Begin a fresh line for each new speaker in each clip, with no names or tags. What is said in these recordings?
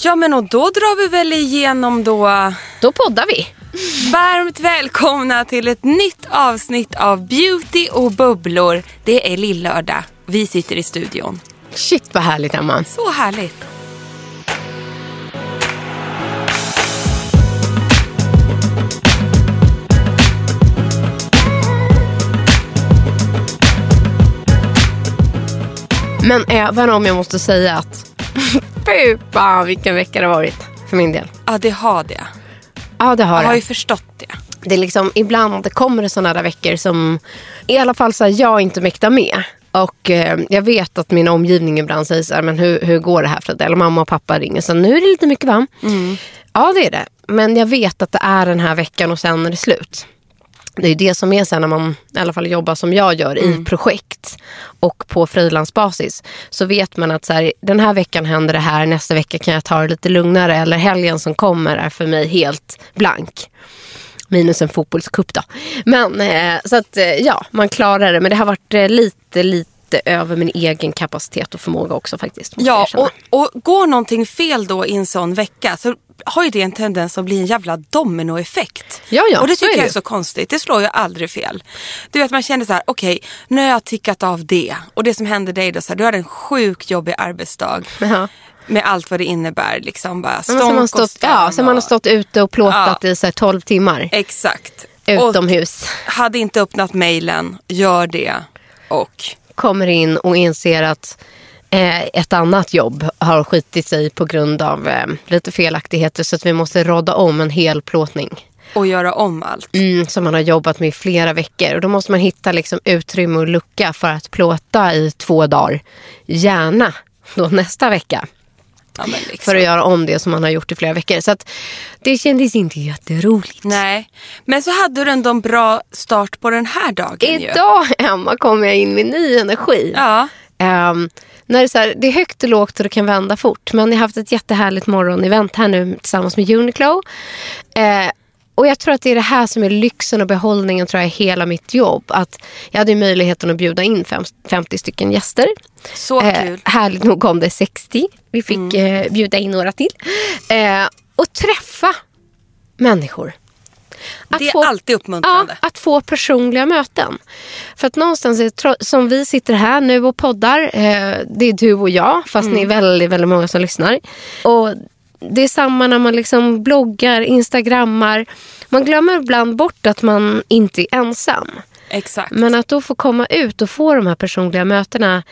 Ja men och då drar vi väl igenom då
Då poddar vi.
Varmt välkomna till ett nytt avsnitt av Beauty och bubblor. Det är lillördag. Vi sitter i studion.
Shit vad härligt Emma.
Så härligt.
Men även om jag måste säga att fy fan vilken vecka det har varit för min del.
Ja det har det.
Ja det har
Jag har ju
det.
förstått det.
Det är liksom, ibland kommer det sådana där veckor som i alla fall så här, jag inte mäktar med. Och eh, jag vet att min omgivning ibland säger så här, men hur, hur går det här för dig? Eller mamma och pappa ringer så nu är det lite mycket va? Ja det är det. Men jag vet att det är den här veckan och sen är det slut. Det är det som är sen när man i alla fall jobbar som jag gör i projekt och på frilansbasis. Så vet man att så här, den här veckan händer det här, nästa vecka kan jag ta det lite lugnare. Eller helgen som kommer är för mig helt blank. Minus en fotbollscup då. Men eh, så att eh, ja, man klarar det. Men det har varit eh, lite, lite över min egen kapacitet och förmåga också faktiskt.
Ja och, och går någonting fel då i en sån vecka så har ju det en tendens att bli en jävla dominoeffekt.
Ja, ja,
och det
är
tycker
det
jag är så konstigt. Det slår ju aldrig fel. Du vet man känner så här, okej nu har jag tickat av det. Och det som händer dig då, så här, du har en sjukt jobbig arbetsdag.
Ja.
Med allt vad det innebär. Liksom bara stånk
man
och
stått,
skam
ja, som man har
och-
stått ute och plåtat i så här 12 timmar.
Exakt.
Utomhus.
Och hade inte öppnat mejlen, gör det. Och
kommer in och inser att eh, ett annat jobb har skitit sig på grund av eh, lite felaktigheter så att vi måste rodda om en hel plåtning.
och göra om allt.
Mm, som man har jobbat med i flera veckor. Och då måste man hitta liksom, utrymme och lucka för att plåta i två dagar. Gärna då nästa vecka.
Ja, liksom.
För att göra om det som man har gjort i flera veckor. Så att det kändes inte jätteroligt.
Nej, men så hade du ändå en bra start på den här dagen ju.
Idag Emma kommer jag in med ny energi.
Ja.
Ehm, när det, är så här, det är högt och lågt och det kan vända fort. Men jag har haft ett jättehärligt morgonevent här nu tillsammans med Uniqlo. Eh, och jag tror att det är det här som är lyxen och behållningen tror jag hela mitt jobb. Att jag hade möjligheten att bjuda in fem, 50 stycken gäster.
Så
Eh,
kul.
härligt nog kom det 60. Vi fick eh, bjuda in några till. Eh, och träffa människor. Att
Det är alltid uppmuntrande.
Ja, att få personliga möten. För att någonstans, som vi sitter här nu och poddar, eh, det är du och jag, fast ni är väldigt, väldigt många som lyssnar. Och det är samma när man liksom bloggar, instagrammar. Man glömmer ibland bort att man inte är ensam.
Exakt.
Men att då få komma ut och få de här personliga mötena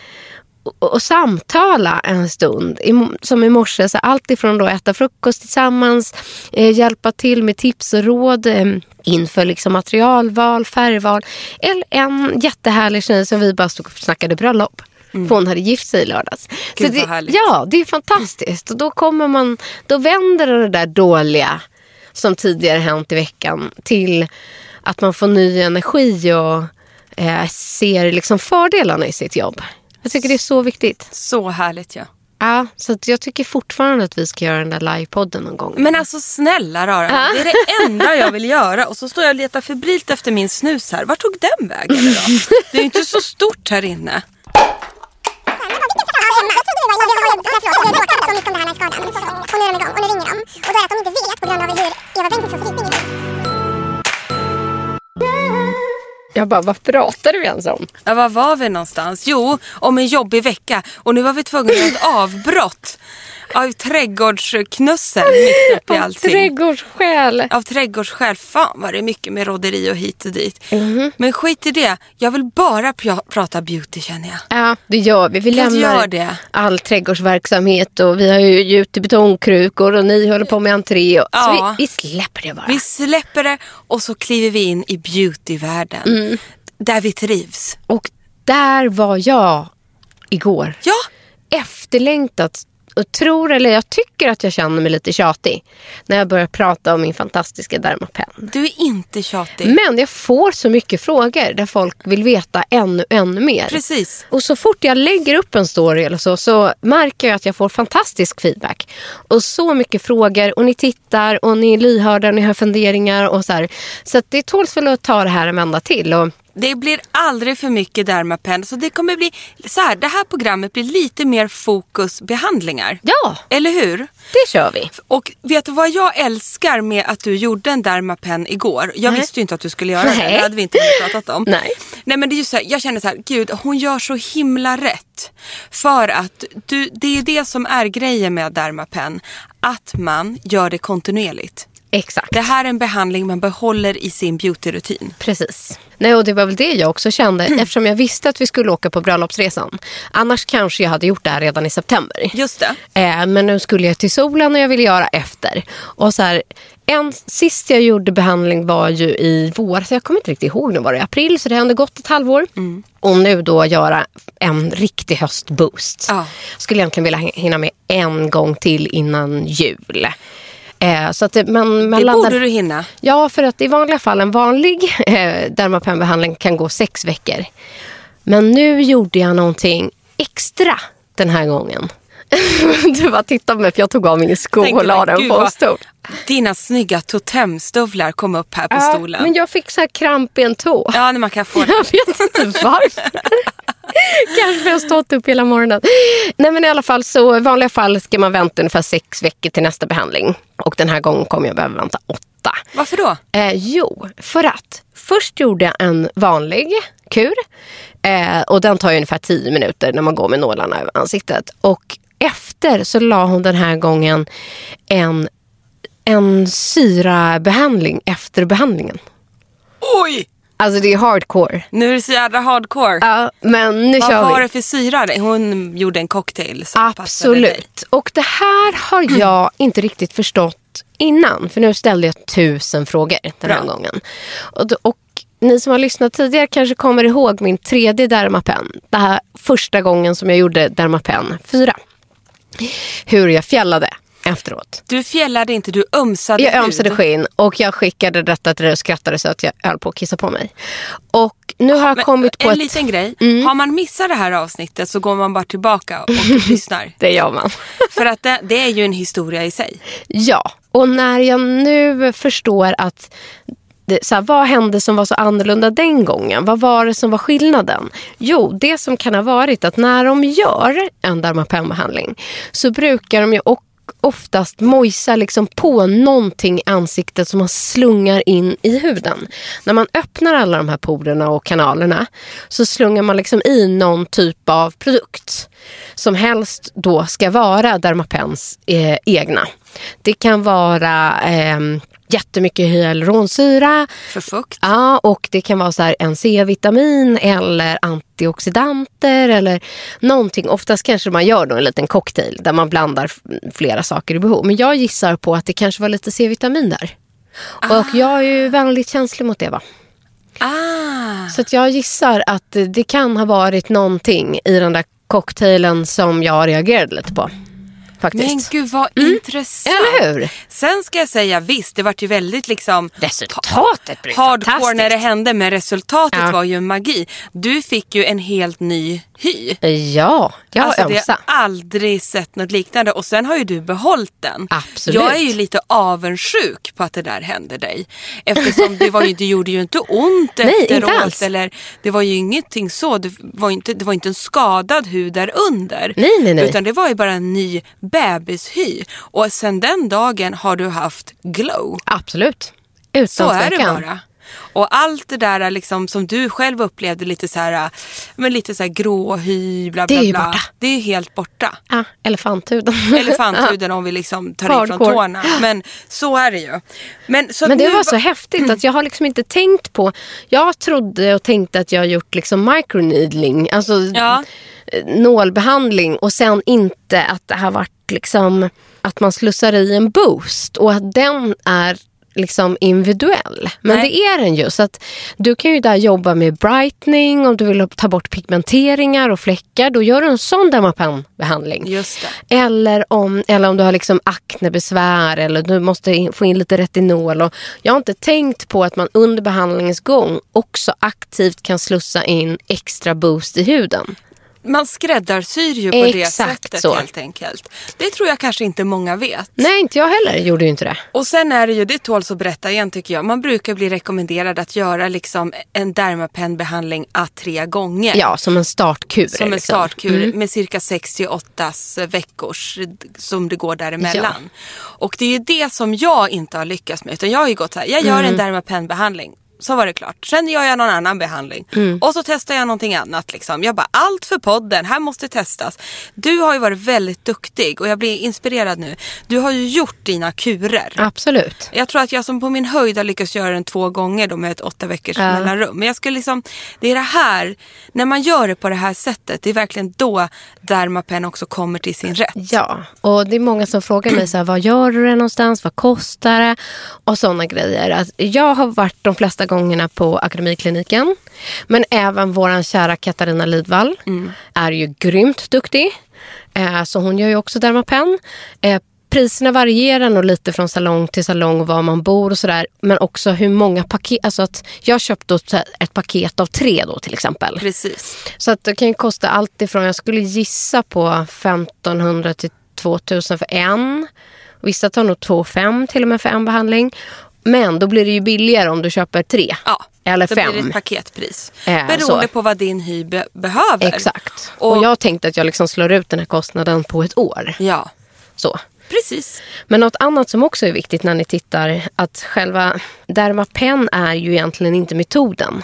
och, och samtala en stund. I, som i morse, så allt ifrån då äta frukost tillsammans, eh, hjälpa till med tips och råd eh, inför liksom materialval, färgval. Eller en jättehärlig tjej som vi bara stod och snackade bröllop. För hon hade gift sig i lördags.
Gud,
det,
vad härligt.
ja, det är fantastiskt. Och då, kommer man, då vänder det där dåliga som tidigare hänt i veckan till att man får ny energi och eh, ser liksom fördelarna i sitt jobb. Jag tycker det är så viktigt.
Så härligt ja.
Ja, så jag tycker fortfarande att vi ska göra den där livepodden någon gång.
Men alltså snälla rara, det är det enda jag vill göra. Och så står jag och letar febrilt efter min snus här. Var tog den vägen då? Det är ju inte så stort här inne.
Jag bara, vad pratar du ens om?
Ja, var var vi någonstans? Jo, om en jobbig vecka. Och nu var vi tvungna att ett avbrott. Av trädgårdsknussel mitt uppe i allting.
Trädgårdssjäl.
Av trädgårdsskäl. Fan vad det är mycket med roderi och hit och dit.
Mhm.
Men skit i det. Jag vill bara pr- prata beauty känner jag.
Ja, det gör vi. Vi lämnar
det?
all trädgårdsverksamhet och vi har ju gjut i betongkrukor och ni håller på med entré. Och,
Ja.
Så vi, vi släpper det bara.
Vi släpper det och så kliver vi in i beautyvärlden.
Mm.
Där vi trivs.
Och där var jag igår.
Ja,
Efterlängtat. Och tror, eller jag tycker att jag känner mig lite tjatig när jag börjar prata om min fantastiska Dermapen.
du är inte tjatig.
Men jag får så mycket frågor där folk vill veta ännu, ännu mer.
Precis.
Och så fort jag lägger upp en story eller så, så märker jag att jag får fantastisk feedback. Och så mycket frågor och ni tittar och ni är lyhörda och ni har funderingar och så här. Så det tåls väl att ta det här en vända till. Och
Det blir aldrig för mycket Dermapen. Så det kommer bli så här. Det här programmet blir lite mer fokus behandlingar.
ja,
Eller hur?
det kör vi.
Och vet du vad jag älskar med att du gjorde en Dermapen igår? Jag
Nej.
visste ju inte att du skulle göra det.
Nej.
Det hade vi inte pratat om.
Nej.
Nej men det är ju så här, jag känner så här, gud hon gör så himla rätt. För att du, det är det som är grejen med Dermapen. Att man gör det kontinuerligt.
Exakt.
Det här är en behandling man behåller i sin beautyrutin.
Precis. Nej, och det var väl det jag också kände eftersom jag visste att vi skulle åka på bröllopsresan. Annars kanske jag hade gjort det här redan i september.
Just det.
Eh, men nu skulle jag till solen och jag ville göra efter. Och så här, en, sist jag gjorde behandling var ju i våras. Jag kommer inte riktigt ihåg. Nu var det i april så det ändå gått ett halvår. Och nu då göra en riktig höstboost.
Ja.
Skulle egentligen vilja hinna med en gång till innan jul. Eh, så att det, man, man
Det
landar...
borde du hinna.
Ja, för att i vanliga fall en vanlig eh, Dermapen-behandling kan gå sex veckor. Men nu gjorde jag någonting extra den här gången. du bara tittade på mig för jag tog av min sko
Tänkte
och la den på en stol.
Dina snygga totemstövlar kom upp här på stolen.
men jag fick så här kramp i en tå.
Ja, när man kan få
Jag vet inte varför. Kanske för jag har stått upp hela morgonen. Nej men i alla fall så i vanliga fall ska man vänta ungefär sex veckor till nästa behandling. Och den här gången kommer jag behöva vänta åtta.
Varför då?
Eh, jo, för att först gjorde jag en vanlig kur. Eh, och den tar ju ungefär 10 minuter när man går med nålarna över ansiktet. Och efter så la hon den här gången en, en syrabehandling efter behandlingen.
Oj!
Alltså det är hardcore.
Nu är det så jävla hardcore.
Ja, men nu
Vad
kör
var
vi.
det för syra? Hon gjorde en cocktail som passade dig.
Absolut. Och det här har jag inte riktigt förstått innan. För nu ställde jag tusen frågor den här
Bra.
gången. Och, och ni som har lyssnat tidigare kanske kommer ihåg min tredje Dermapen. Det här första gången som jag gjorde Dermapen 4. Hur jag fjällade efteråt.
Du fjällade inte, du ömsade
Jag
hud.
ömsade skinn och jag skickade detta till dig och skrattade så att jag höll på att kissa på mig. Och nu har jag
Men
kommit på
en
ett...
liten grej.
Mm.
Har man missat det här avsnittet så går man bara tillbaka och lyssnar.
Det gör man.
För att det, det är ju en historia i sig.
Ja, och när jag nu förstår att det, så här, vad hände som var så annorlunda den gången? Vad var det som var skillnaden? Jo, det som kan ha varit att när de gör en Dermapen-behandling så brukar de ju och oftast mojsa liksom på någonting i ansiktet som man slungar in i huden. När man öppnar alla de här porerna och kanalerna så slungar man liksom i någon typ av produkt som helst då ska vara Dermapens eh, egna. Det kan vara eh, jättemycket hyaluronsyra.
För fukt.
Ja, och det kan vara så en C-vitamin eller antioxidanter eller någonting. Oftast kanske man gör då en liten cocktail där man blandar flera saker i behov. Men jag gissar på att det kanske var lite C-vitamin där. Och jag är ju väldigt känslig mot det va.
Ah.
Så jag gissar att det kan ha varit någonting i den där cocktailen som jag reagerade lite på. Faktiskt.
Men gud vad intressant.
Eller hur?
Sen ska jag säga visst, det vart ju väldigt liksom
Resultatet blev
hardcore när det hände men resultatet
Ja.
var ju magi. Du fick ju en helt ny hy.
Ja, jag har
alltså, det
ömsa.
har aldrig sett något liknande och sen har ju du behållit den.
Absolut.
Jag är ju lite avundsjuk på att det där hände dig. Eftersom det, var ju, det gjorde ju inte ont
Nej, inte
efteråt.
alls.
Eller, det var ju ingenting så. Det var, inte, det var inte en skadad hud där under.
Nej, nej, nej.
Utan det var ju bara en ny bebishy. Och sen den dagen har du haft glow.
Absolut. Utan
Så är det bara. Och allt det där liksom, som du själv upplevde lite så här, men lite så här gråhy, bla
Det
bla
är ju
bla.
borta.
Det är helt borta.
Ja, elefanthuden.
Elefanthuden om vi liksom tar i från
Hardcore.
tårna. Men så är det ju. Men, så
Men det
nu
var så häftigt att jag har liksom inte tänkt på... Jag trodde och tänkte att jag gjort liksom microneedling, alltså
Ja.
eh, nålbehandling och sen inte att det har varit liksom att man slussar i en boost och att den är liksom individuell. Men
Nej.
det är den ju. Så att du kan ju där jobba med brightening om du vill ta bort pigmenteringar och fläckar. Då gör du en sån Dermapen-behandling. Eller om, eller om du har liksom aknebesvär eller du måste in, få in lite retinol. Och jag har inte tänkt på att man under behandlingens gång också aktivt kan slussa in extra boost i huden.
Man skräddarsyr ju på det
Exakt
sättet
så.
helt enkelt. Det tror jag kanske inte många vet.
Nej, inte jag heller gjorde ju inte det.
Och sen är det ju, det tåls att berätta igen tycker jag. Man brukar bli rekommenderad att göra liksom en Dermapen-behandling a tre gånger.
Ja, som en startkur.
Som en
liksom.
startkur med cirka 68 veckors som det går däremellan. Och det är ju det som jag inte har lyckats med. Utan jag har ju gått så här, jag gör en Dermapen-behandling. Så var det klart. Sen gör jag någon annan behandling. Och så testar jag någonting annat. Liksom. Jag bara, allt för podden, här måste testas. Du har ju varit väldigt duktig och jag blir inspirerad nu. Du har ju gjort dina kurer.
Absolut.
Jag tror att jag som på min höjd har lyckats göra den två gånger då med ett åtta veckors
Ja.
mellanrum. Men jag skulle liksom, det är det här, när man gör det på det här sättet, det är verkligen då Dermapen också kommer till sin rätt.
Ja, och det är många som frågar mig så här, vad gör du det någonstans, vad kostar det och sådana grejer. Att jag har varit de flesta gångerna på Akademikliniken. Men även våran kära Katarina Lidvall är ju grymt duktig. Eh, så hon gör ju också Dermapen. Eh, priserna varierar nog lite från salong till salong var man bor och sådär. Men också hur många paket, alltså att jag köpte ett paket av tre då till exempel.
Precis.
Så att det kan ju kosta allt ifrån, jag skulle gissa på 1500 till 2000 för en. Vissa tar nog 2 5 till och med för en behandling. Men då blir det ju billigare om du köper tre.
Ja,
Eller
då blir det
fem.
ett paketpris.
Eh,
Beroende
så.
på vad din hy be- behöver.
Exakt.
Och-
Och, jag tänkte att jag liksom slår ut den här kostnaden på ett år.
Ja,
Så.
precis.
Men något annat som också är viktigt när ni tittar, att själva Dermapen är ju egentligen inte metoden.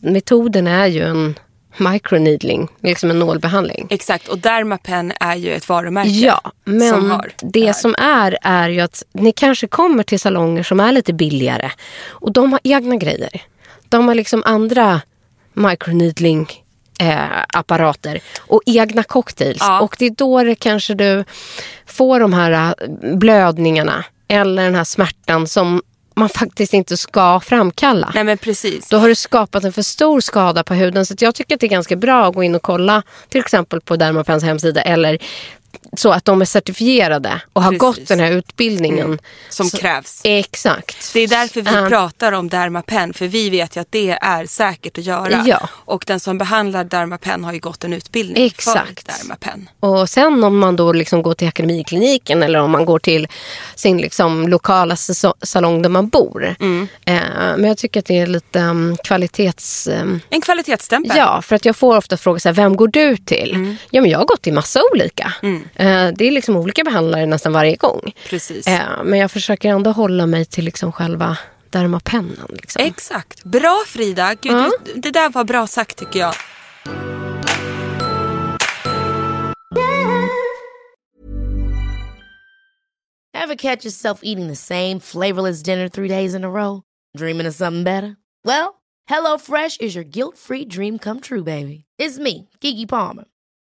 Metoden är ju en microneedling, liksom en nålbehandling.
Exakt, och Dermapen är ju ett varumärke.
Ja, men
som
det
här.
som är är ju att ni kanske kommer till salonger som är lite billigare och de har egna grejer. De har liksom andra microneedling eh, apparater och egna cocktails.
Ja.
Och det är då det kanske du får de här eh, blödningarna eller den här smärtan som man faktiskt inte ska framkalla.
Nej men precis.
Då har du skapat en för stor skada på huden. Så jag tycker att det är ganska bra att gå in och kolla till exempel på Dermapens hemsida eller så att de är certifierade och har
Precis.
gått den här utbildningen.
Som
så,
krävs.
Exakt.
Det är därför vi
Ja.
pratar om Dermapen, för vi vet ju att det är säkert att göra.
Ja.
Och den som behandlar Dermapen har ju gått en utbildning
Exakt.
för Dermapen.
Och sen om man då liksom går till Akademikliniken eller om man går till sin liksom lokala salong där man bor.
Mm.
Eh, men jag tycker att det är lite um, kvalitets... Um,
En kvalitetsstämpel.
Ja, för att jag får ofta så här, vem går du till?
Mm.
Ja, men jag har gått till massa olika. Eh, det är liksom olika behandlare nästan varje gång.
Precis.
Eh, men jag försöker ändå hålla mig till liksom själva dermapennen. Liksom.
Exakt. Bra Frida. Gud,
Ja.
det där var bra sagt tycker jag.
Ever catch yourself eating the same flavorless dinner three days in a row? Dreaming of something better? Well, HelloFresh is your guilt-free dream come true, baby. It's me, Kiki Palmer.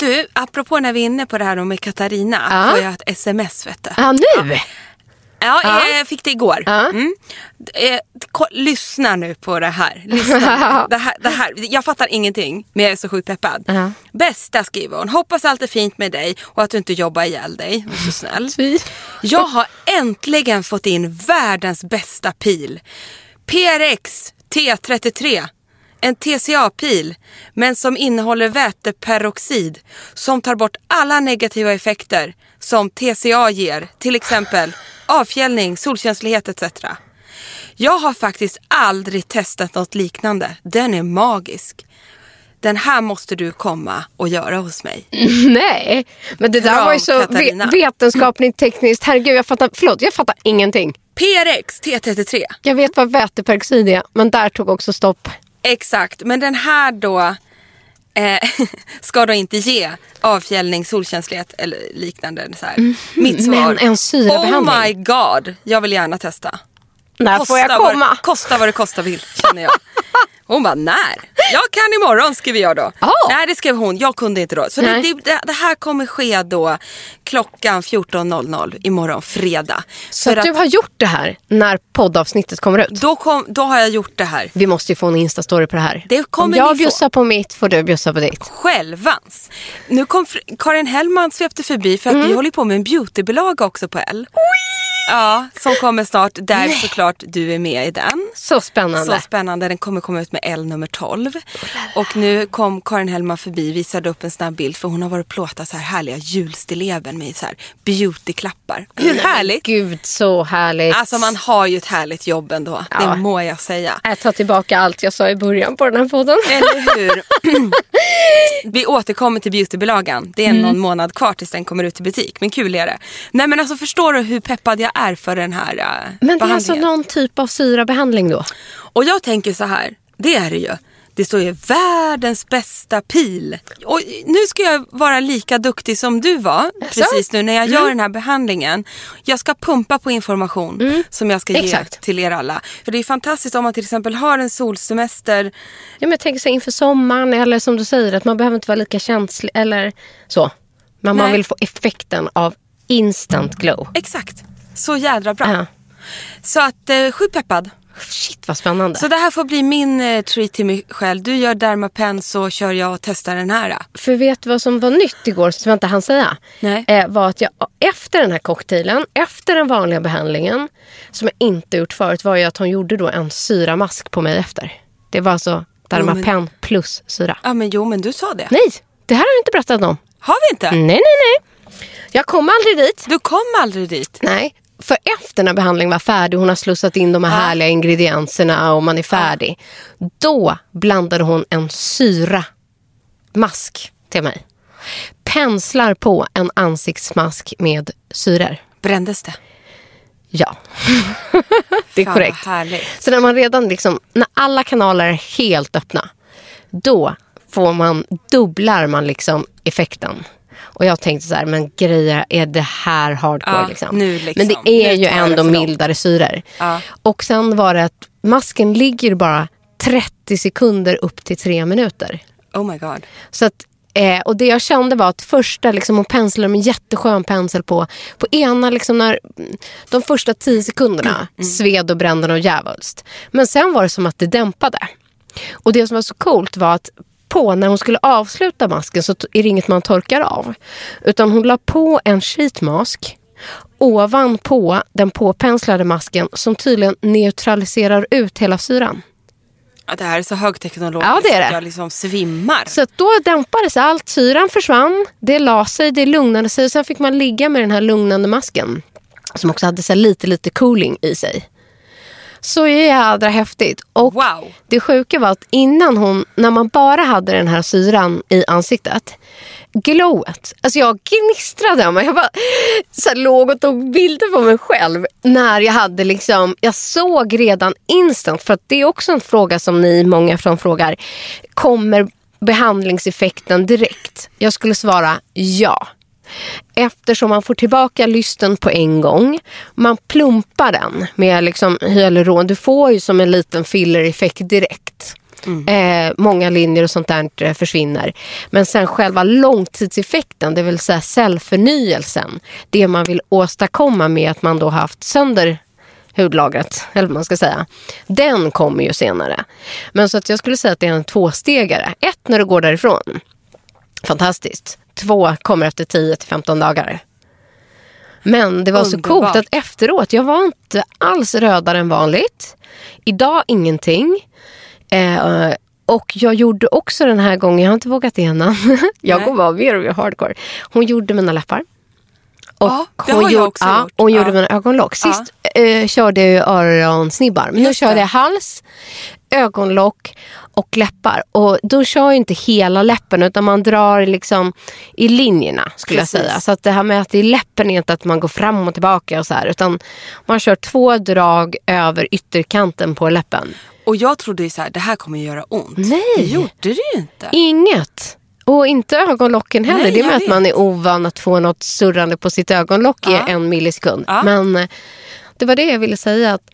Du, apropå när vi är inne på det här med Katarina.
Ja.
Får jag ett sms vet du.
Ja, nu?
Ja,
Ja.
jag fick det igår.
Ja.
Mm. Eh, lyssna nu på det här. Lyssna det här, det här. Jag fattar ingenting, men jag är så sjukt peppad.
Ja.
Bästa skriver hon. Hoppas allt är fint med dig och att du inte jobbar ihjäl dig. Hon är så snäll. Jag har äntligen fått in världens bästa pil. PRX T33. En TCA-pil, men som innehåller väteperoxid som tar bort alla negativa effekter som TCA ger, till exempel avfjällning, solkänslighet etc. Jag har faktiskt aldrig testat något liknande. Den är magisk. Den här måste du komma och göra hos mig.
Nej, men det där
Kram,
var ju så ve- vetenskapligt tekniskt. Herregud, jag fattar, förlåt, jag fattar ingenting.
PRX T33.
Jag vet vad väteperoxid är, men där tog också stopp.
Exakt, men den här då eh, ska då inte ge avfjällning, solkänslighet eller liknande. Så här. Mitt svar.
men en syrabehandling.
Oh my god, jag vill gärna testa.
När får jag
Vad,
komma?
kosta vad det kosta vill känner jag. Hon bara, när? Jag kan imorgon skriver jag då.
Ja.
Nej det skrev hon, jag kunde inte då. Så det, det, det här kommer ske då klockan 14.00 imorgon fredag.
Så
För
att du har gjort det här när poddavsnittet kommer ut?
då, kom, då har jag gjort det här.
Vi måste ju få en instastory på det här.
Det kommer
Om jag bjussar på mitt får du bjussa på ditt.
självans. Nu kom Karin Hellman svepte förbi för att
Mm.
vi håller på med en beautybilaga också på L. Ja, som kommer snart. Där såklart du är med i den.
Så spännande.
Så spännande. Den kommer komma ut med L nummer 12. Och nu kom Karin Hellman förbi visade upp en snabb bild för hon har varit och plåtat så här härliga julstilleben med så här beautyklappar. Hur härligt?
Gud, så härligt.
Alltså man har ju ett härligt jobb ändå.
Ja.
Det må jag säga.
Jag tar tillbaka allt jag sa i början på den här podden.
Eller hur? Vi återkommer till beautybilagan. Det är
Mm.
någon månad kvar tills den kommer ut i butik. Men kul är det. Nej men alltså förstår du hur peppad jag är för den här uh,
Men det är alltså
behandlingen?
någon typ av syrabehandling då?
Och jag tänker så här. Det är det ju. Det står ju världens bästa pil. Och nu ska jag vara lika duktig som du var precis nu när jag
Mm.
gör den här behandlingen. Jag ska pumpa på information som jag ska ge
Mm. Exakt.
till er alla. För det är fantastiskt om man till exempel har en solsemester
Ja, men jag tänker så här, inför sommaren eller som du säger att man behöver inte vara lika känslig eller så. Men man
Nej.
vill få effekten av instant glow.
Exakt. Så jädra bra.
Ja.
Så att eh, sjukt peppad.
Shit vad spännande.
Så det här får bli min eh, treat till mig själv. Du gör Dermapen så kör jag och testar den här.
För vet du vad som var nytt igår som jag inte hann säga?
Nej.
Eh, var att jag efter den här cocktailen, efter den vanliga behandlingen, som jag inte gjort förut, var ju att hon gjorde då en syramask på mig efter. Det var alltså Dermapen plus syra.
Ja men jo men du sa det.
Nej, det här har jag inte berättat om.
Har vi inte?
Nej, nej, nej. Jag kom aldrig dit.
Du kom aldrig dit.
Nej, för efter när behandlingen var färdig, hon har slussat in de här härliga ingredienserna och man är färdig. Då blandade hon en syra mask till mig. Penslar på en ansiktsmask med syror.
Brändes det?
Ja, det är
Fan,
korrekt.
härligt.
Så när man redan liksom, när alla kanaler är helt öppna, då får man, dubblar man liksom effekten. Och jag tänkte så här, men grejer, är det här hardcore?
Ja,
liksom?
liksom.
Men det är
Nu
ju ändå mildare syror.
Ja.
Och sen var det att masken ligger bara 30 sekunder upp till tre minuter.
Oh my god.
Så att, eh, och det jag kände var att första, liksom, hon penslade med jätteskön pensel på. På ena, liksom, när, mm, de första tio sekunderna sved och brände och djävulskt. Men sen var det som att det dämpade. Och det som var så coolt var att på när hon skulle avsluta masken så är det inget man torkar av. Utan hon la på en sheetmask ovanpå den påpenslade masken som tydligen neutraliserar ut hela syran.
Ja, det här är så högteknologiskt
Ja, det är det.
att jag liksom svimmar.
Så då dämpades allt, syran försvann, det la sig, det lugnade sig sen fick man ligga med den här lugnande masken. Som också hade så lite, lite cooling i sig. Så jädra häftigt. Och
Wow.
det sjuka var att innan hon, när man bara hade den här syran i ansiktet. Glowet. Alltså jag gnistrade av mig. Jag bara så här, låg och tog bilder på mig själv. När jag hade liksom, jag såg redan instant. För att det är också en fråga som ni många från frågar. Kommer behandlingseffekten direkt? Jag skulle svara ja. Eftersom man får tillbaka lysten på en gång. Man plumpar den med liksom hyaluron. Du får ju som en liten fillereffekt direkt. Eh, många linjer och sånt där eh, försvinner. Men sen själva långtidseffekten, det vill säga cellförnyelsen. Det man vill åstadkomma med att man då haft sönder hudlagret, eller vad man ska säga. Den kommer ju senare. Men så att jag skulle säga att det är en tvåstegare. Ett, när du går därifrån. Fantastiskt. Två kommer efter 10 till 15 dagar. Men det var så
Underbart.
coolt att efteråt, jag var inte alls rödare än vanligt. Idag ingenting. Eh, och jag gjorde också den här gången, jag har inte vågat det innan. jag går bara mer och mer hardcore. Hon gjorde mina läppar. Och
Ja,
hon
har jag
gjorde-
också
ja,
gjort.
Hon gjorde
Ja.
mina ögonlock. Sist eh, körde jag öronsnibbar. Men nu körde jag hals, ögonlock och läppar. Och då kör jag inte hela läppen utan man drar liksom i linjerna skulle
Precis.
jag säga. Så att det här med att det är läppen är inte att man går fram och tillbaka och så här. Utan man kör två drag över ytterkanten på läppen.
Och jag trodde ju så här, det här kommer göra ont.
Nej.
Det gjorde det ju inte.
Inget. Och inte ögonlocken heller.
Nej,
det är med att man är ovan att få något surrande på sitt ögonlock
Ja.
i en millisekund.
Ja.
Men eh, det var det jag ville säga. att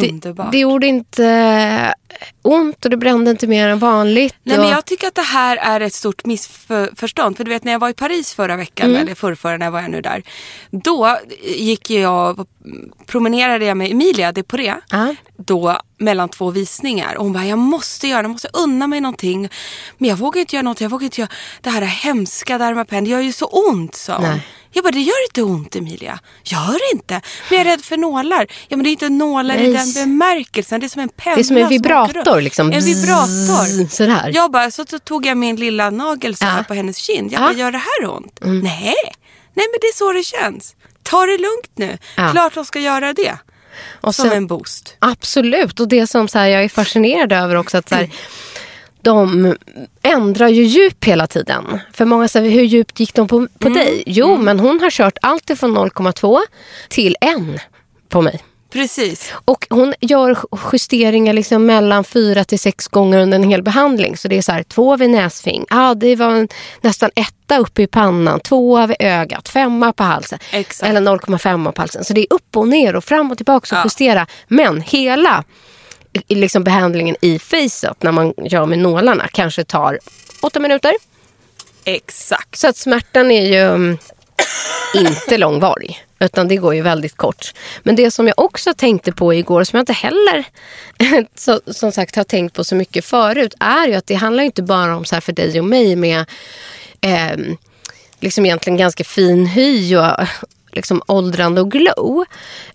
det,
Underbart.
det gjorde inte ont och det brände inte mer än vanligt.
Nej,
och,
men jag tycker att det här är ett stort missförstånd. För du vet när jag var i Paris förra veckan,
Mm.
eller förrförra när var jag nu där. Då gick jag, promenerade jag med Emilia de Poré.
Ja.
Då mellan två visningar. Och hon bara, jag måste göra, jag måste unna mig någonting. Men jag vågar inte göra något, jag vågar inte göra det här hemska Dermapen. Det gör ju så ont, sa hon.
Nej.
Jag bara, det gör inte ont Emilia. Gör inte. Men jag är rädd för nålar. Ja men det är inte nålar i
Nej.
den bemärkelsen. Det är som en penna
Det är som en
åker
vibrator. Liksom.
En vibrator.
Sådär.
Jag bara, så tog jag min lilla nagel så här på hennes kind. Jag
Ja.
bara, gör det här ont? Nej. Nej men det är så det känns. Ta det lugnt nu. Klart de ska göra det.
Och
Som
sen-
en boost.
Absolut. Och det som så här, jag är fascinerad över också att så här, de ändrar ju djup hela tiden. För många säger, hur djupt gick de på, på dig? Jo, men hon har kört allt ifrån 0,2 till 1 på mig.
Precis.
Och hon gör justeringar liksom mellan fyra till sex gånger under en hel behandling. Så det är så här, två vid näsfing, ah, det var en, nästan etta uppe i pannan, två vid ögat, femma på halsen.
Exakt.
Eller 0,5 på halsen. Så det är upp och ner och fram och tillbaka och
Ja.
justera. Men hela liksom behandlingen i facet när man gör med nålarna kanske tar åtta minuter.
Exakt.
Så att smärtan är ju mm, inte långvarig. Utan det går ju väldigt kort. Men det som jag också tänkte på igår, som jag inte heller så, som sagt har tänkt på så mycket förut, är ju att det handlar inte bara om så här för dig och mig med eh, liksom egentligen ganska fin hy och liksom åldrande och glow.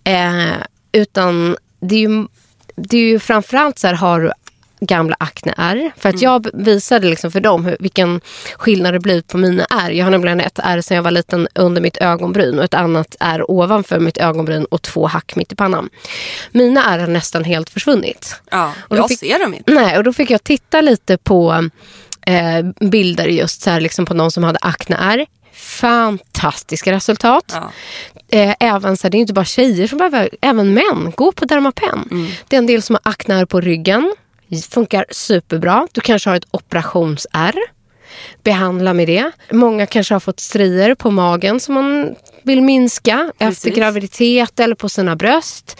Eh, utan det är ju, det är ju framförallt så här, har du gamla akneärr. För att jag visade liksom för dem hur, vilken skillnad det blivit på mina ärr. Jag har nämligen ett ärr sen jag var liten under mitt ögonbryn och ett annat ärr ovanför mitt ögonbryn och två hack mitt i pannan. Mina ärr har nästan helt försvunnit.
Ja,
Och
jag
fick-
ser dem inte.
Nej, och då fick jag titta lite på eh, bilder just så här, liksom på någon som hade akneärr. Fantastiska resultat.
Ja.
Eh, även så här, det är inte bara tjejer som behöver, även män. Gå på Dermapen.
Mm.
Det är en del som har akneärr på ryggen. Funkar superbra. Du kanske har ett operationsärr. Behandla med det. Många kanske har fått strier på magen som man vill minska efter
Precis.
graviditet eller på sina bröst.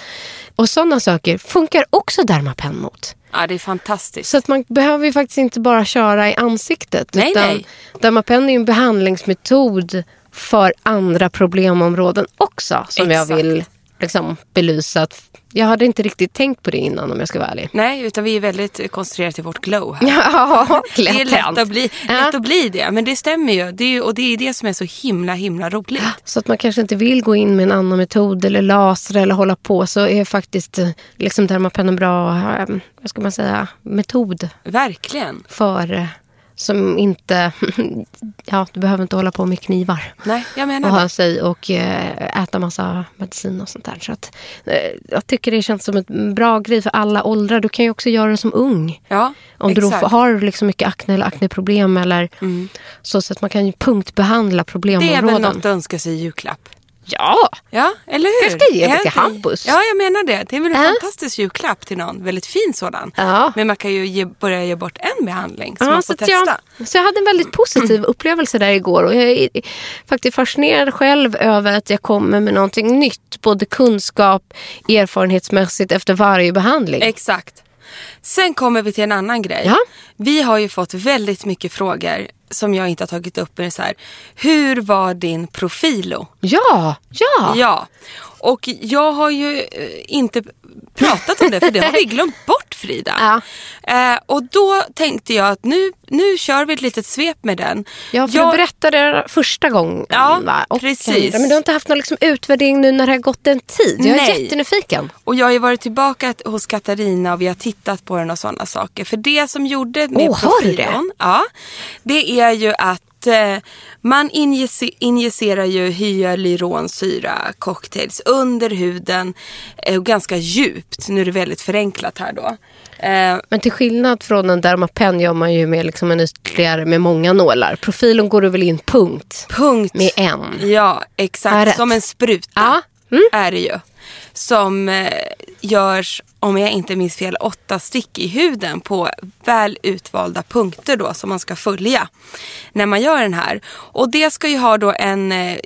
Och sådana saker funkar också Dermapen mot.
ja, det är fantastiskt.
Så att man behöver ju faktiskt inte bara köra i ansiktet.
Nej,
utan
nej.
Dermapen är en behandlingsmetod för andra problemområden också. Som jag
Exakt.
vill liksom, belysa att jag hade inte riktigt tänkt på det innan om jag ska vara ärlig.
Nej, utan vi är väldigt koncentrerade till vårt glow här.
Ja,
Det är
lätt
att, bli,
Ja.
lätt att bli det, men det stämmer ju. Det är, och det är det som är så himla, himla roligt.
Så att man kanske inte vill gå in med en annan metod eller laser eller hålla på så är faktiskt eh, liksom Dermapen en bra, eh, vad ska man säga, metod
Verkligen.
för eh, som inte, ja du behöver inte hålla på med knivar.
Nej, jag
och
menar
ha
det.
sig och eh, äta massa medicin och sånt där. Så att, eh, jag tycker det känns som en bra grej för alla åldrar. Du kan ju också göra det som ung.
Ja,
Om du
exakt.
har liksom mycket akne eller akneproblem eller så, så att man kan ju punktbehandla
Det är
problemområden.
väl något att önska sig i julklapp.
Ja,
Ja, eller hur?
Jag ska ge det till Hampus.
Ja, jag menar det. Det är väl en
Ja.
fantastisk julklapp till någon. Väldigt fin sådan.
Ja.
Men man kan ju ge, börja ge bort en behandling som
Ja,
man
så,
får
att
testa.
jag, så jag hade en väldigt positiv upplevelse där igår. Och jag är faktiskt fascinerad själv över att jag kommer med någonting nytt. Både kunskap, erfarenhetsmässigt efter varje behandling.
Exakt. Sen kommer vi till en annan grej.
Ja.
Vi har ju fått väldigt mycket frågor som jag inte har tagit upp. Är så här, hur var din profilo?
ja, ja.
Ja. Och jag har ju eh, inte pratat om det för det har vi glömt bort Frida.
Ja.
Eh, och då tänkte jag att nu, nu kör vi ett litet svep med den.
Ja, för
jag,
du berättade det första gången.
Ja,
va? Och
precis.
Men du har inte haft någon liksom utvärdering nu när det har gått en tid. Jag är
Nej.
jättenyfiken.
Och jag har ju varit tillbaka hos Katarina och vi har tittat på den och sådana saker. För det som gjorde med
du
profilon, ja, det är ju att eh, man injice- injicerar ju hyaluronsyra cocktails under huden eh, och ganska djupt. Nu är det väldigt förenklat här då. Eh,
Men till skillnad från en Dermapen gör man ju med liksom en ytterligare med många nålar. Profilen går du väl in punkt
punkt.
med en.
Ja, exakt. Som en spruta
Ja. Mm.
är det ju. Som eh, görs, om jag inte minns fel, åtta stick i huden på väl utvalda punkter då som man ska följa när man gör den här. Och det ska ju ha då en eh,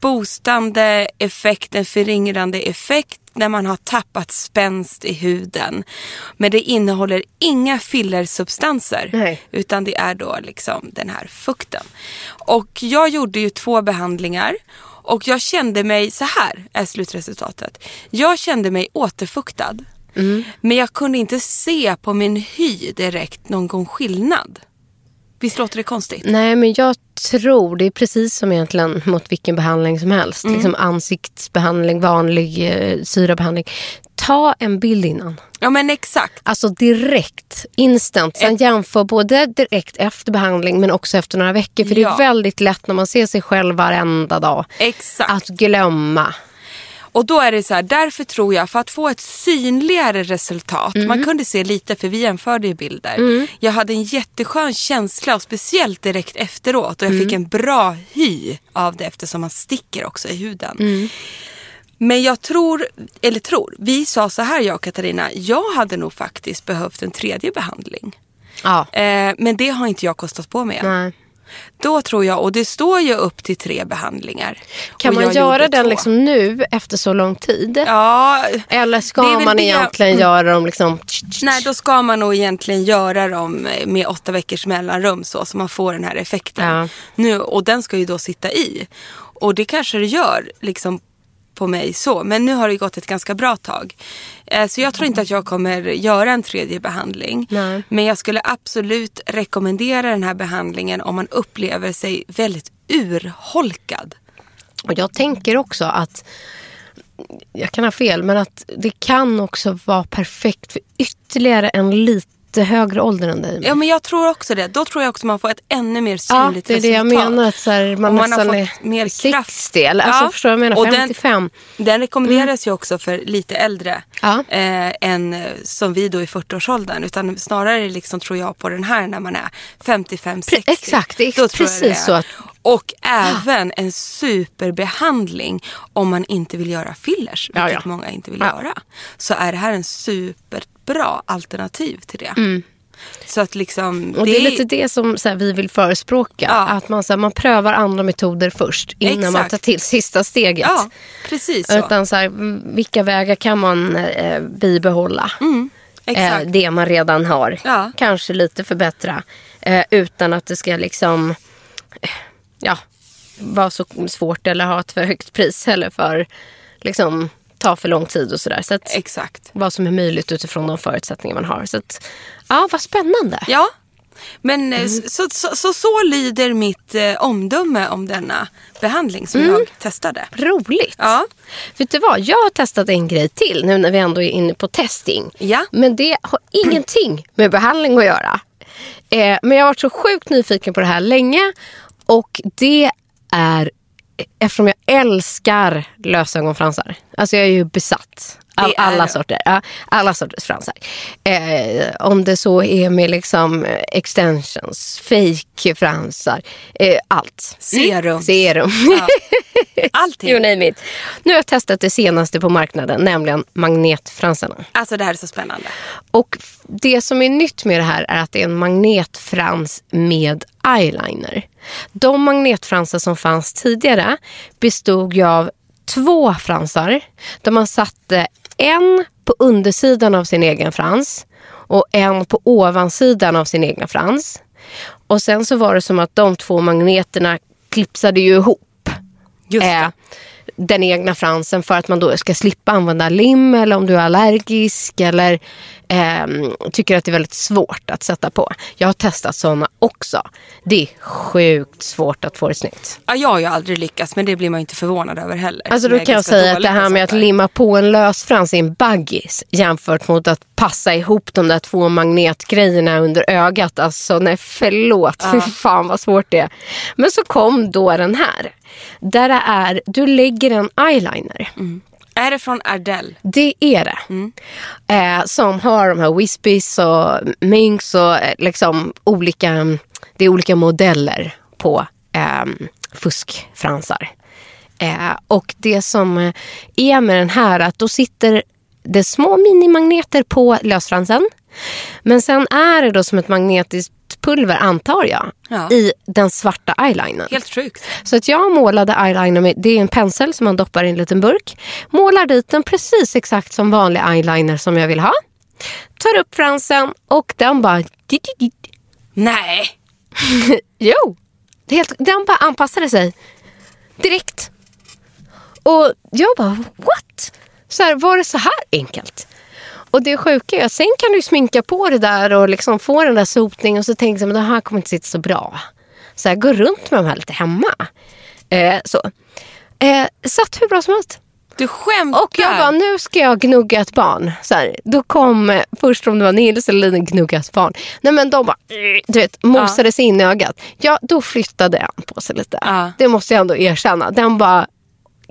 boostande effekt, en föryngrande effekt när man har tappat spänst i huden. Men det innehåller inga fillersubstanser.
Nej.
Utan det är då liksom den här fukten. Och jag gjorde ju två behandlingar. Och jag kände mig, så här är slutresultatet. Jag kände mig återfuktad. Men jag kunde inte se på min hy direkt någon skillnad. Visst låter det konstigt?
Nej, men jag tror det är precis som egentligen mot vilken behandling som helst.
Mm.
Liksom ansiktsbehandling, vanlig eh, syrabehandling. Ta en bild innan.
Ja men exakt.
Alltså direkt, instant. Sen jämför både direkt efter behandling men också efter några veckor. För det
Ja.
är väldigt lätt när man ser sig själv varenda dag
Exakt.
att glömma.
Och då är det så här, därför tror jag för att få ett synligare resultat.
Mm.
Man kunde se lite för vi jämförde ju bilder. Jag hade en jätteskön känsla och speciellt direkt efteråt. Och jag
Mm.
fick en bra hy av det eftersom man sticker också i huden.
Mm.
Men jag tror, eller tror, vi sa så här jag och Katarina. Jag hade nog faktiskt behövt en tredje behandling.
Ja.
Eh, men det har inte jag kostat på mig än.
Nej.
Då tror jag, och det står ju upp till tre behandlingar.
Kan man
jag
göra den
två.
liksom nu efter så lång tid?
Ja,
Eller ska man
det- Mm.
egentligen göra dem liksom...
Nej, då ska man nog egentligen göra dem med åtta veckors mellanrum så, så man får den här effekten.
Ja.
Nu, och den ska ju då sitta i. Och det kanske det gör liksom på mig så. Men nu har det gått ett ganska bra tag. Eh, Så jag tror inte att jag kommer göra en tredje behandling.
Nej.
Men jag skulle absolut rekommendera den här behandlingen om man upplever sig väldigt urholkad.
Och jag tänker också att, jag kan ha fel, men att det kan också vara perfekt för ytterligare en lite högre ålder än dig.
Ja men jag tror också det. Då tror jag också man får ett ännu mer
Ja,
synligt
det är det jag
resultat.
menar. Att så här, man,
man har fått mer kraft.
60 eller alltså,
Ja.
förstår jag menar?
Och den-
55.
Den rekommenderas ju också för lite äldre
Ja.
eh, än eh, som vi då i 40-årsåldern. Utan snarare liksom tror jag på den här när man är 55-60.
exakt, det är precis så att-
Och även en superbehandling om man inte vill göra fillers.
Ja,
Vilket
ja.
många inte vill
Ja.
göra. Så är det här en superbra alternativ till det. Så att liksom.
Mm. Och det är lite det som så här, vi vill förespråka.
Ja.
Att man, så här, man prövar andra metoder först innan man
Exakt.
tar till sista steget.
Ja, precis så.
Utan så här, mm, vilka vägar kan man eh, bibehålla? eh,
Mm, Exakt.
det man redan har.
Ja.
Kanske lite förbättra. Eh, utan att det ska liksom eh, ja, vara så svårt eller ha ett för högt pris heller för liksom ta för lång tid och sådär. Så att,
Exakt.
vad som är möjligt utifrån de förutsättningar man har. Så att, ja, vad spännande.
Ja. Men
Mm.
så, så, så, så lyder mitt eh, omdöme om denna behandling som
Mm.
jag testade.
Roligt.
Ja.
Vet du vad, jag har testat en grej till nu när vi ändå är inne på testing.
Ja.
Men det har ingenting med behandling att göra. Eh, men jag har varit så sjukt nyfiken på det här länge. Och det är eftersom jag älskar lösögonfransar. Alltså jag är ju besatt
är
alla
du.
sorter. Ja, alla sorters fransar. Eh, om det så är med liksom extensions, fake fransar, eh, allt.
Serum.
Serum.
Allting.
You name it. Nu har jag testat det senaste på marknaden, nämligen magnetfransarna.
Alltså det här är så spännande.
Och det som är nytt med det här är att det är en magnetfrans med eyeliner. De magnetfransar som fanns tidigare bestod ju av två fransar där man satte en på undersidan av sin egen frans och en på ovansidan av sin egna frans. Och sen så var det som att de två magneterna klipsade ju ihop
Just
eh, den egna fransen för att man då ska slippa använda lim eller om du är allergisk eller ehm, tycker att det är väldigt svårt att sätta på. Jag har testat sådana också. Det är sjukt svårt att få det snyggt.
Ja, jag har ju aldrig lyckats men det blir man inte förvånad över heller.
Alltså då kan jag säga att det här med att limma på en lösfrans är en baggis jämfört mot att passa ihop de där två magnetgrejerna under ögat. Alltså nej förlåt, fy fan vad svårt det är. Men så kom då den här. Där det är, du lägger en eyeliner.
Är det från Ardell?
Det är det. Eh, som har de här Wispies och Minks och eh, liksom olika, det är olika modeller på eh, fuskfransar. Och det som eh, är med den här att då sitter det små minimagneter på lösfransen. Men sen är det då som ett magnetiskt pulver antar jag
Ja.
i den svarta eyelinern.
Helt sjukt.
Så att jag målade eyeliner med, det är en pensel som man doppar i en liten burk. Målar dit den precis exakt som vanlig eyeliner som jag vill ha. Tar upp fransen och den bara...
Nej.
Jo! Helt, den bara anpassade sig direkt. Och jag bara, what? Så här, var det så här enkelt? Och det sjuka är att sen kan du sminka på det där och liksom få den där sotningen och så tänker jag, men det här kommer inte sitta så bra. Så här, gå runt med de här lite hemma. Eh, så. Eh, satt hur bra som helst.
Du skämtar.
Och jag bara, nu ska jag gnugga ett barn. Så här, då kom, eh, först om det var Nils eller Lina, gnugga ett barn. Nej men de bara, eh, du vet, mosade sig in i ögat. Ja, då flyttade en på sig lite.
Ja.
Det måste jag ändå erkänna. Den bara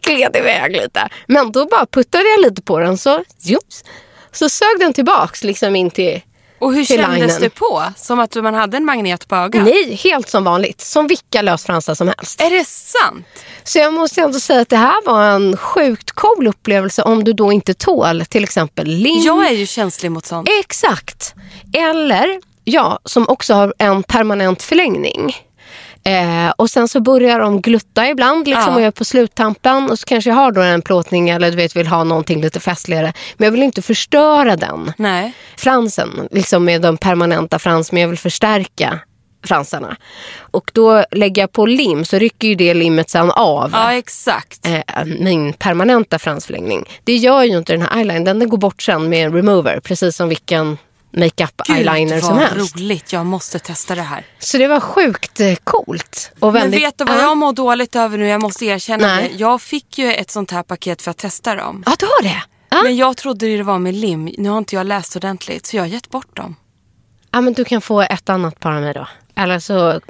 gled iväg lite. Men då bara puttade jag lite på den så, jups, så sög den tillbaks liksom in till
Och hur
till
kändes
linen.
det på? Som att man hade en magnet på ögat?
Nej, helt som vanligt. Som vilka lösfransar som helst.
Är det sant?
Så jag måste ändå säga att det här var en sjukt cool upplevelse om du då inte tål till exempel lim.
Jag är ju känslig mot sånt.
Exakt. Eller, ja, som också har en permanent förlängning. Eh, och sen så börjar de glutta ibland liksom,
Ja.
och jag är på sluttampen och så kanske jag har då en plåtning eller du vet vill ha någonting lite festligare. Men jag vill inte förstöra den
Nej.
fransen liksom med de permanenta frans men jag vill förstärka fransarna. Och då lägger jag på lim så rycker ju det limmet sen av
Ja, exakt.
eh, min permanenta fransförlängning. Det gör ju inte den här eyelinern. Den går bort sen med en remover. Precis som vilken makeup eyeliner
Gud,
som
vad
helst.
roligt. Jag måste testa det här.
Så det var sjukt eh, coolt. Och
Men vet du vad
Ja.
jag mår dåligt över nu? Jag måste erkänna
Nej.
det. Jag fick ju ett sånt här paket för att testa dem.
Ja, du har det? Ja.
Men jag trodde det var med lim. Nu har inte jag läst ordentligt så jag har gett bort dem.
Ja, men du kan få ett annat par av mig då. Eller så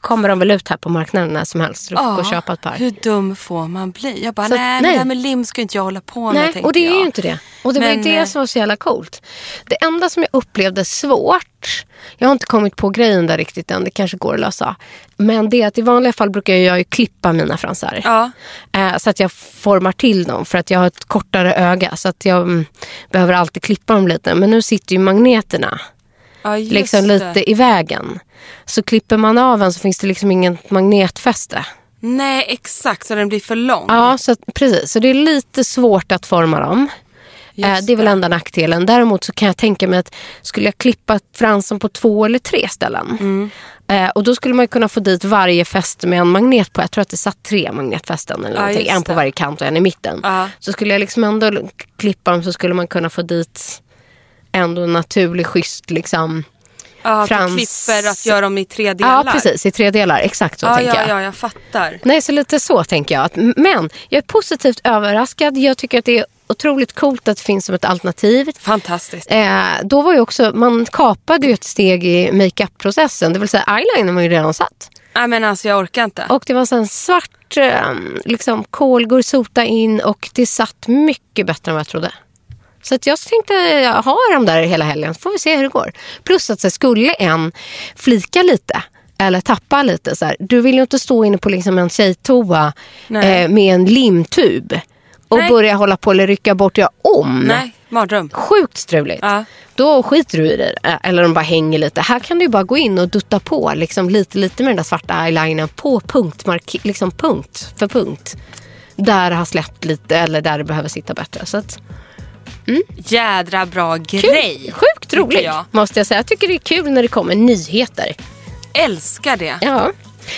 kommer de väl ut här på marknaden när som helst. Du får gå och köpa ett par.
Hur dum får man bli? Jag bara,
Så-
nej,
nej.
det där med lim ska inte jag hålla på med.
Nej, och det är
jag.
ju inte det. Och det var
Men,
ju det
eh,
som var så jävla coolt. Det enda som jag upplevde svårt, jag har inte kommit på grejen där riktigt än, det kanske går att lösa. Men det är att i vanliga fall brukar jag ju klippa mina fransar.
Ja.
Eh, så att jag formar till dem för att jag har ett kortare öga. Så att jag mm, behöver alltid klippa dem lite. Men nu sitter ju magneterna
Ja,
liksom
det.
lite i vägen. Så klipper man av en så finns det liksom ingen magnetfäste.
Nej, exakt. Så den blir för lång.
Ja, så precis. Så det är lite svårt att forma dem. Eh,
Just
det är väl
det.
enda nackdelen. Däremot så kan jag tänka mig att skulle jag klippa fransen på två eller tre ställen.
Mm.
Eh, och då skulle man kunna få dit varje fäste med en magnet på. Jag tror att det satt tre magnetfästen eller
Ja, just
En på
det.
varje kant och en i mitten.
Ja.
Så skulle jag liksom ändå klippa dem så skulle man kunna få dit ändå en naturlig, schysst liksom.
Ja, att du
Frans-
klipper att göra dem i tre delar.
Ja, precis. I tre delar. Exakt så
Ja,
tänker
ja,
jag.
ja, jag fattar.
Nej, så lite så tänker jag. Men jag är positivt överraskad. Jag tycker att det är otroligt coolt att det finns som ett alternativ.
Fantastiskt.
Eh, då var ju också, man kapade ju ett steg i makeup-processen. Det vill säga eyeliner var ju redan satt.
Nej men alltså jag orkar inte.
Och det var sen svart eh, liksom, kolgor sota in och det satt mycket bättre än vad jag trodde. Så att jag tänkte jag ha dem där hela helgen så får vi se hur det går. Plus att så skulle en flika lite eller tappa lite så här, du vill ju inte stå inne på liksom en tjejtoa eh, med en limtub och
Nej.
börja hålla på eller rycka bort göra om.
Nej, mardröm.
Sjukt struligt.
Ja.
Då skiter du i det. eh, Eller de bara hänger lite. Här kan du bara gå in och dutta på liksom lite, lite med den där svarta eyelinern på punkt, mark- liksom punkt för punkt. Där det har släppt lite eller där det behöver sitta bättre. Så att,
Jädra bra
kul.
grej.
Sjukt
tycker
roligt
jag.
måste jag säga. Jag tycker det är kul när det kommer nyheter.
Älskar det.
Ja.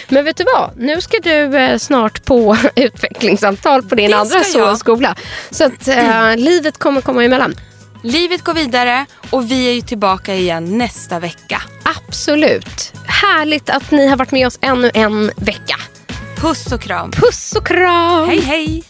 Men vet du vad? Nu ska du eh, snart på utvecklingssamtal på din
Det
andra skola. Så att eh, livet kommer komma emellan.
Livet går vidare och vi är ju tillbaka igen nästa vecka.
Absolut. Härligt att ni har varit med oss ännu en vecka.
Puss och kram.
Puss och kram!
Hej hej.